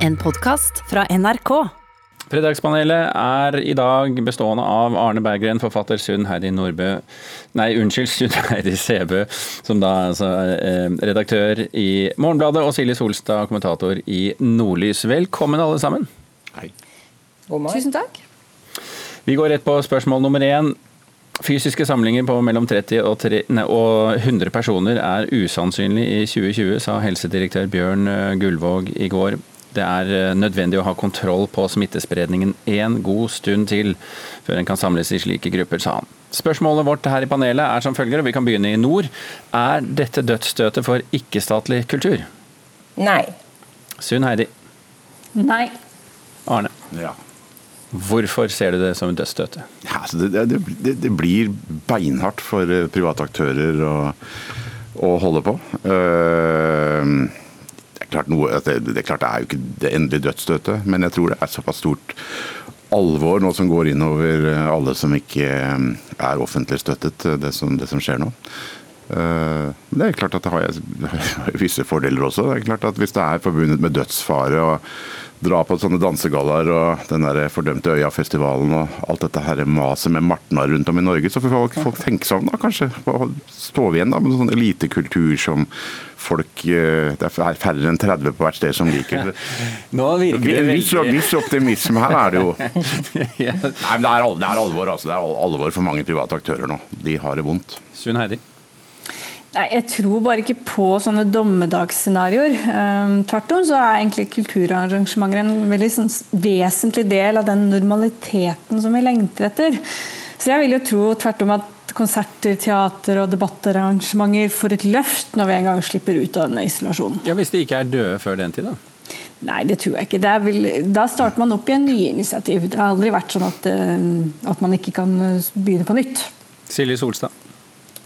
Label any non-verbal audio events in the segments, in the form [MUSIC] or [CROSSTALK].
En podkast fra NRK. Fredagspanelet er i dag bestående av Arne Berggren, forfatter Sunn Heidi Nordbø Nei, unnskyld, [LAUGHS] Sunn Heidi Sebø, som da altså er eh, redaktør i Morgenbladet, og Silje Solstad, kommentator i Nordlys. Velkommen alle sammen. Hei. Tusen takk. Vi går rett på spørsmål nummer én. Fysiske samlinger på mellom 30 og, 3, nei, og 100 personer er usannsynlig i 2020, sa helsedirektør Bjørn eh, Gullvåg i går. Det er eh, nødvendig å ha kontroll på smittespredningen en god stund til før en kan samles i slike grupper, sa han. Spørsmålet vårt her i panelet er som følger, og vi kan begynne i nord. Er dette dødsstøtet for ikke-statlig kultur? Nei. Sunn Heidi. Nei. Arne. Ja. Hvorfor ser du det som dødsstøtet? Ja, altså det, det, det, det blir beinhardt for eh, private aktører å, å holde på. Uh, klart noe, det, det, klart det er jo ikke det endelige dødsstøtet, men jeg tror det er såpass stort alvor nå som går inn over alle som ikke eh, er offentlig støttet, det som, det som skjer nå. Uh, det er klart at det har [LAUGHS] visse fordeler også. Det er klart at Hvis det er forbundet med dødsfare og dra på sånne dansegallaer og den der fordømte Øyafestivalen og alt dette her maset med martnar rundt om i Norge, så får folk, folk tenke seg om, da kanskje. Står vi igjen da med sånn elitekultur som folk eh, Det er færre enn 30 på hvert sted som liker. [LAUGHS] Nå virker det veldig Viss, viss optimisme her er det jo. [LAUGHS] Nei, men det er, det er alvor, altså. Det er alvor for mange private aktører nå. De har det vondt. Sunn Heidi. Nei, Jeg tror bare ikke på sånne dommedagsscenarioer. Um, tvert om så er egentlig kulturarrangementer en veldig sånn, vesentlig del av den normaliteten som vi lengter etter. Så jeg vil jo tro tvert om at konserter, teater og debattarrangementer får et løft når vi en gang slipper ut av denne isolasjonen. Ja, Hvis de ikke er døde før den tid, da? Nei, det tror jeg ikke. Vil, da starter man opp i en ny initiativ. Det har aldri vært sånn at, at man ikke kan begynne på nytt. Silje Solstad.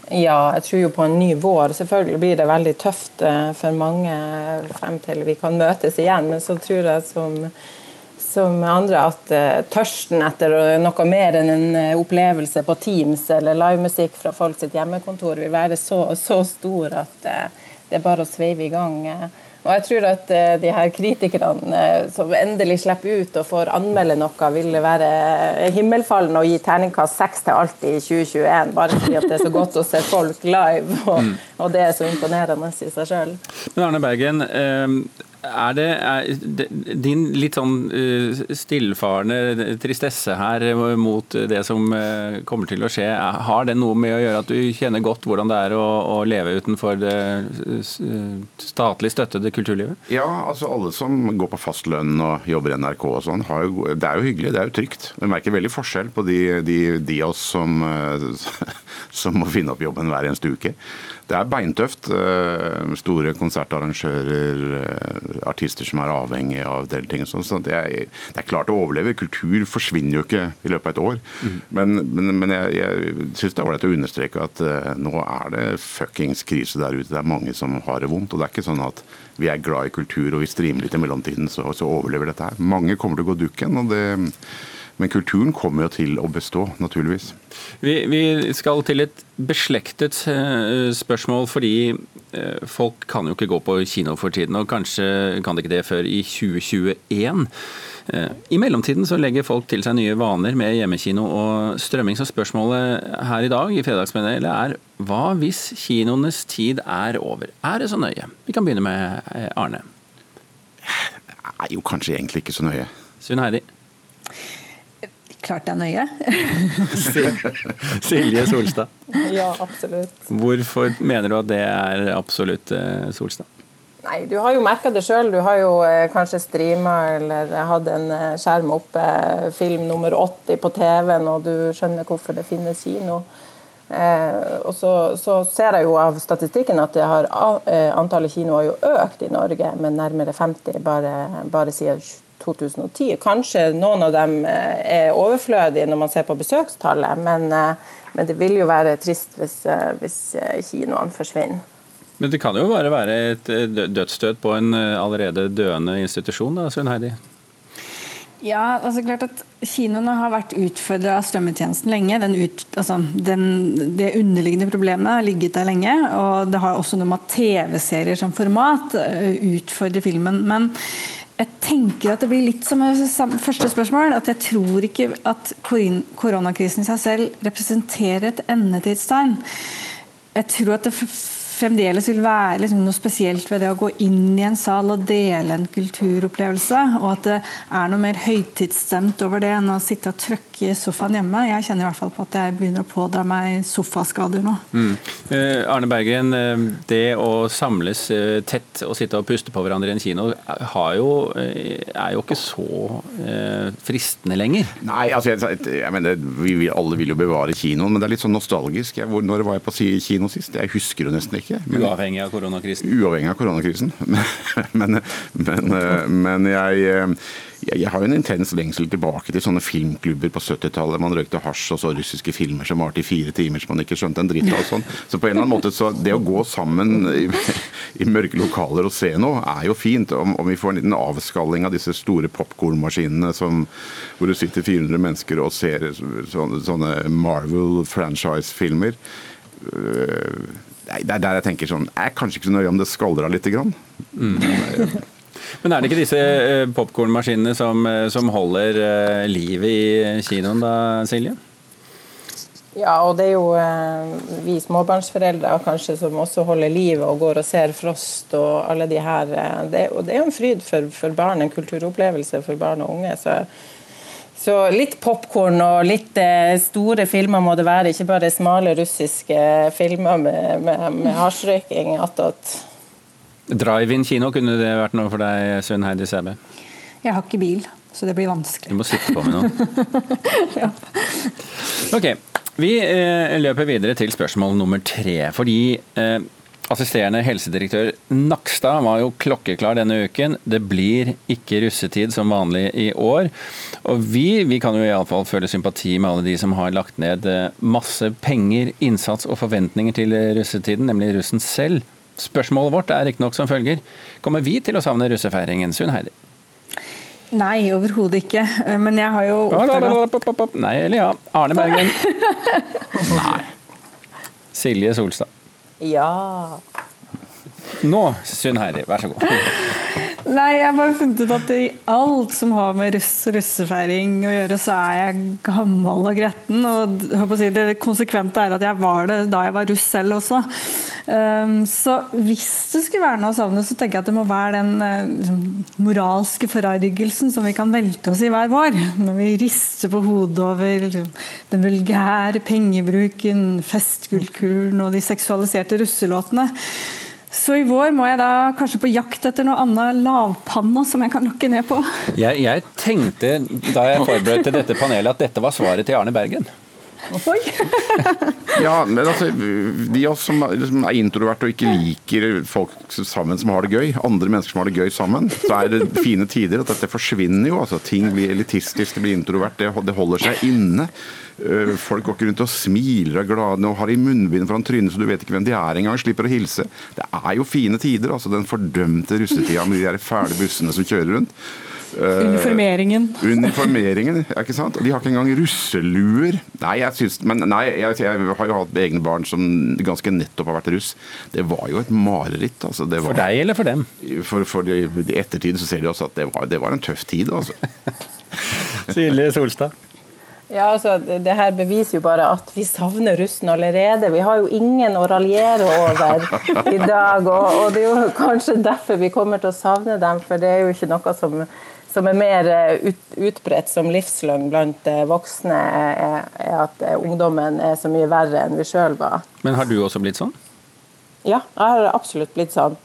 Ja, jeg tror jo på en ny vår. Selvfølgelig blir det veldig tøft eh, for mange frem til vi kan møtes igjen. Men så tror jeg som, som andre at uh, tørsten etter noe mer enn en eh, opplevelse på Teams eller livemusikk fra folk sitt hjemmekontor vil være så, så stor at det er bare å sveive i gang. Og jeg tror at uh, de her kritikerne uh, som endelig slipper ut og får anmelde noe, vil være himmelfallende og gi terningkast seks til alt i 2021, bare fordi at det er så godt å se folk live, og, mm. Og det er så imponerende i seg sjøl. Men Arne Bergen, uh, er det er din litt sånn uh, stillfarende tristesse her mot det som uh, kommer til å skje, har det noe med å gjøre at du kjenner godt hvordan det er å, å leve utenfor det statlig støttede kulturlivet? Ja, altså alle som går på fast lønn og jobber i NRK og sånn, det er jo hyggelig, det er jo trygt. Vi merker veldig forskjell på de, de, de av oss som, [LAUGHS] som må finne opp jobben hver eneste uke. Det er beintøft. Store konsertarrangører artister som er avhengig av del ting. Sånn, så det er, det er, klart å overleve. Kultur forsvinner jo ikke i løpet av et år. Mm. Men, men, men, jeg, jeg syns det er ålreit å understreke at uh, nå er det fuckings krise der ute. Det er mange som har det vondt. og det er ikke sånn at vi er glad i kultur og vi strimer litt i mellomtiden, så, så overlever dette her. Mange kommer til å gå dukken. og det men kulturen kommer jo til å bestå, naturligvis. Vi, vi skal til et beslektet eh, spørsmål, fordi eh, folk kan jo ikke gå på kino for tiden. Og kanskje kan det ikke det før i 2021. Eh, I mellomtiden så legger folk til seg nye vaner med hjemmekino og strømming. Så spørsmålet her i dag i Fredagspanelet er hva hvis kinoenes tid er over? Er det så nøye? Vi kan begynne med Arne. Det er jo kanskje egentlig ikke så nøye. Sunn Heidi? Klart er nøye. [LAUGHS] Silje Solstad. Ja, absolutt. Hvorfor mener du at det er absolutt, eh, Solstad? Nei, Du har jo merka det sjøl. Du har jo eh, kanskje streama eller hatt en eh, skjerm oppe, film nummer 80 på TV-en, og du skjønner hvorfor det finnes kino. Eh, og så, så, ser jeg jo av statistikken at har, antallet kinoer har jo økt i Norge med nærmere 50 bare, bare siden 2010. Kanskje noen av dem eh, er overflødige når man ser på besøkstallet, men, eh, men det vil jo være trist hvis, eh, hvis kinoene forsvinner. Men det kan jo bare være et dødsstøt på en allerede døende institusjon, da, Svein Heidi? Ja, altså klart at Kinoene har vært utfordra av strømmetjenesten lenge. Ut, altså, den, det underliggende problemet har ligget der lenge. og Det har også noe med TV-serier som format utfordrer filmen. Men jeg tenker at det blir litt som første spørsmål. At jeg tror ikke at koronakrisen i seg selv representerer et endetidstegn. Jeg tror at det fremdeles vil være liksom noe spesielt ved det å gå inn i en sal og dele en kulturopplevelse, og at det er noe mer høytidsstemt over det enn å sitte og trøkke i sofaen hjemme. Jeg kjenner i hvert fall på at jeg begynner å pådra meg sofaskader nå. Mm. Eh, Arne Bergen, eh, det å samles eh, tett og sitte og puste på hverandre i en kino jo, er jo ikke så fristende lenger? Nei, altså jeg, jeg mener, vi alle vil jo bevare kinoen, men det er litt sånn nostalgisk. Jeg, når var jeg på kino sist? Jeg husker jo nesten ikke ikke. Men, uavhengig av koronakrisen? Uavhengig av koronakrisen. [LAUGHS] men, men, men jeg, jeg, har en intens lengsel tilbake til sånne filmklubber på 70-tallet. Man røykte hasj og så russiske filmer som varte i fire timer som man ikke skjønte en dritt av. Sånn. Så på en eller annen måte, så det å gå sammen i, [LAUGHS] i mørke lokaler og se noe, er jo fint. Om, om vi får en liten avskalling av disse store popkornmaskinene hvor det sitter 400 mennesker og ser sånne, sånne Marvel franchise-filmer det er der jeg tenker sånn Jeg er kanskje ikke så nøye om det skaldrer litt. grann. Mm. Men er det ikke disse eh, popkornmaskinene som, eh, som holder eh, livet i kinoen da, Silje? Ja, og det er jo vi småbarnsforeldre kanskje som også holder livet og går og ser Frost og alle de her. Det, og det er jo en fryd for, for barn, en kulturopplevelse for barn og unge. så så litt popkorn og litt eh, store filmer må det være, ikke bare smale russiske filmer med, med, med hasjrøyking attåt. Drive-in kino, kunne det vært noe for deg, Sunn Heidi Sæbø? Jeg har ikke bil, så det blir vanskelig. Du må sitte på med noe. [LAUGHS] ja. Ok, vi eh, løper videre til spørsmål nummer tre. Fordi eh, Assisterende helsedirektør Nakstad var jo klokkeklar denne uken. Det blir ikke russetid som vanlig i år. Og vi, vi kan jo iallfall føle sympati med alle de som har lagt ned eh, masse penger, innsats og forventninger til russetiden, nemlig russen selv. Spørsmålet vårt er riktignok som følger. Kommer vi til å savne russefeiringen, Sunn Heidi? Nei, overhodet ikke. Men jeg har jo oppdaget Nei eller ja. Arne Bergen? [LAUGHS] Nei. Silje Solstad? Ja. Nå, Sunn Heidi, vær så god. Nei, jeg har bare funnet ut at i alt som har med russ og russefeiring å gjøre, så er jeg gammel og gretten. Og si, det konsekvente er at jeg var det da jeg var russ selv også. Um, så hvis det skulle være noe å savne, så tenker jeg at det må være den uh, liksom, moralske forargelsen som vi kan velte oss i hver vår. Når vi rister på hodet over liksom, den vulgære pengebruken, festkulturen og de seksualiserte russelåtene. Så i vår må jeg da kanskje på jakt etter noe annet lavpanna som jeg kan lokke ned på. Jeg, jeg tenkte da jeg forberedte dette panelet at dette var svaret til Arne Bergen. Oi. [LAUGHS] ja, men altså, De av oss som liksom er introverte og ikke liker folk sammen som har det gøy, andre mennesker som har det gøy sammen, så er det fine tider. at Dette forsvinner jo. altså Ting blir elitistisk, det blir introvert, det, det holder seg inne. Øh, folk går ikke rundt og smiler og er glade og har i munnbind foran trynet så du vet ikke hvem de er engang. Slipper å hilse. Det er jo fine tider. altså Den fordømte russetida med de der fæle bussene som kjører rundt. Uniformeringen. Uniformeringen, ikke sant? De har ikke engang russeluer. Nei, jeg synes, men nei, jeg, jeg, har jo hatt egne barn som ganske nettopp har vært russ. Det var jo et mareritt. Altså. Var, for deg eller for dem? For, for de, I ettertid så ser de også at det var, det var en tøff tid. altså. [LAUGHS] Silje Solstad? Ja, altså, det her beviser jo bare at vi savner russen allerede. Vi har jo ingen å raljere over i dag. Og, og, det er jo kanskje derfor vi kommer til å savne dem, for det er jo ikke noe som, som er mer eh, ut, utbredt som livsløgn blant eh, voksne, er, er at eh, ungdommen er så mye verre enn vi sjøl var. Men har du også blitt sånn? Ja, jeg har absolutt blitt sånn.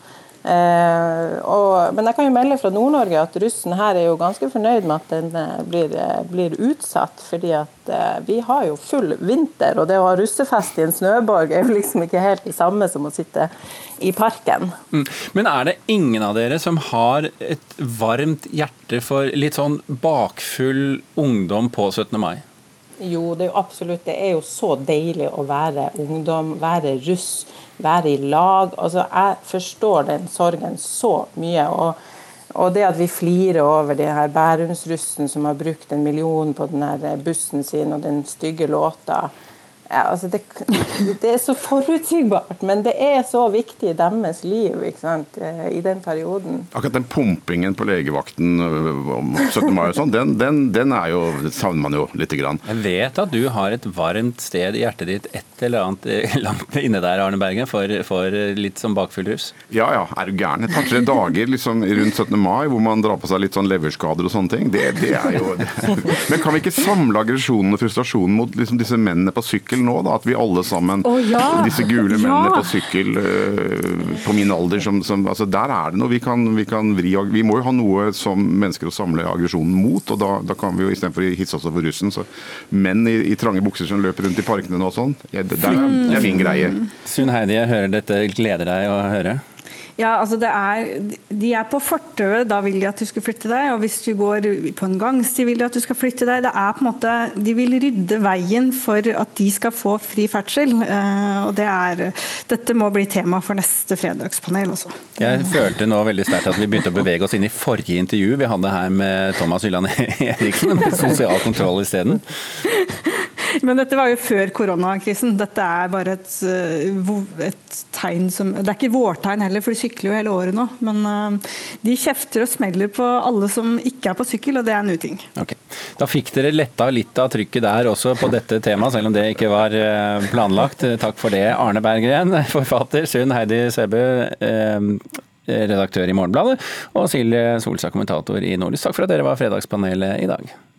Eh, og, men jeg kan jo melde fra Nord-Norge at russen her er jo ganske fornøyd med at den eh, blir, eh, blir, utsatt. fordi at vi har jo full vinter, og det å ha russefest i en snøborg er jo liksom ikke helt det samme som å sitte i parken. Mm. Men er det ingen av dere som har et varmt hjerte for litt sånn bakfull ungdom på 17. mai? Jo, det er jo absolutt. Det er jo så deilig å være ungdom, være russ være i lag. Altså, jeg forstår den sorgen så mye. og, og det at vi flirer over det her Bærumsrussen som har brukt en million på den her bussen sin og den stygge låta. Ja, altså det, det, er så forutsigbart, men det er så viktig i deres liv ikke sant, eh, i den perioden. Akkurat den pumpingen på legevakten øh, om 17. mai og sånn, den, den, den, er jo, det savner man jo lite grann. Jeg vet at du har et varmt sted i hjertet ditt et eller annet eh, [LAUGHS] langt inne der, Arne Bergen, for, for litt som bakfyllrus? Ja ja, er du gæren. Et par-tre dager liksom, rundt 17. mai hvor man drar på seg litt sånn leverskader og sånne ting, det, det er jo [LAUGHS] Men kan vi ikke samle aggresjonen og frustrasjonen mot liksom, disse mennene på sykkel? Sykkel nå, da, at vi alle sammen, oh, ja. disse gule mennene på sykkel uh, på min alder, som, som, altså der er det noe vi kan, vi kan vri Vi må jo ha noe som mennesker å samle aggresjonen mot, og da, da kan vi jo istedenfor å hisse oss over russen, så menn i, i, trange bukser som løper rundt i parkene nå og sånn, ja, det, det, er min greie. Sunn Heidi, jeg hører dette gleder deg å høre. Ja, altså det er, De er på fortauet, da vil de at du skal flytte deg. Og hvis du går på en gangsti, vil de at du skal flytte deg. Det er på en måte, De vil rydde veien for at de skal få fri ferdsel. Eh, og det er, Dette må bli tema for neste fredagspanel også. Jeg følte nå veldig sterkt at vi begynte å bevege oss inn i forrige intervju vi hadde her med Thomas Hylland Eriksen, med sosial kontroll isteden. Men dette var jo før koronakrisen. Dette er bare et, eh, et, tegn som Det er ikke vårtegn heller, for de sykler jo hele året nå. Men uh, de kjefter og smeller på alle som ikke er på sykkel, og det er en uting. Okay. Da fikk dere letta litt av trykket der også på dette temaet, selv om det ikke var uh, planlagt. Takk for det, Arne Berggren, [LAUGHS] forfatter. Sund Heidi Sæbø. Redaktør i Morgenbladet, og Silje Solstad, kommentator i Nordlys. Takk for at dere var Fredagspanelet i dag.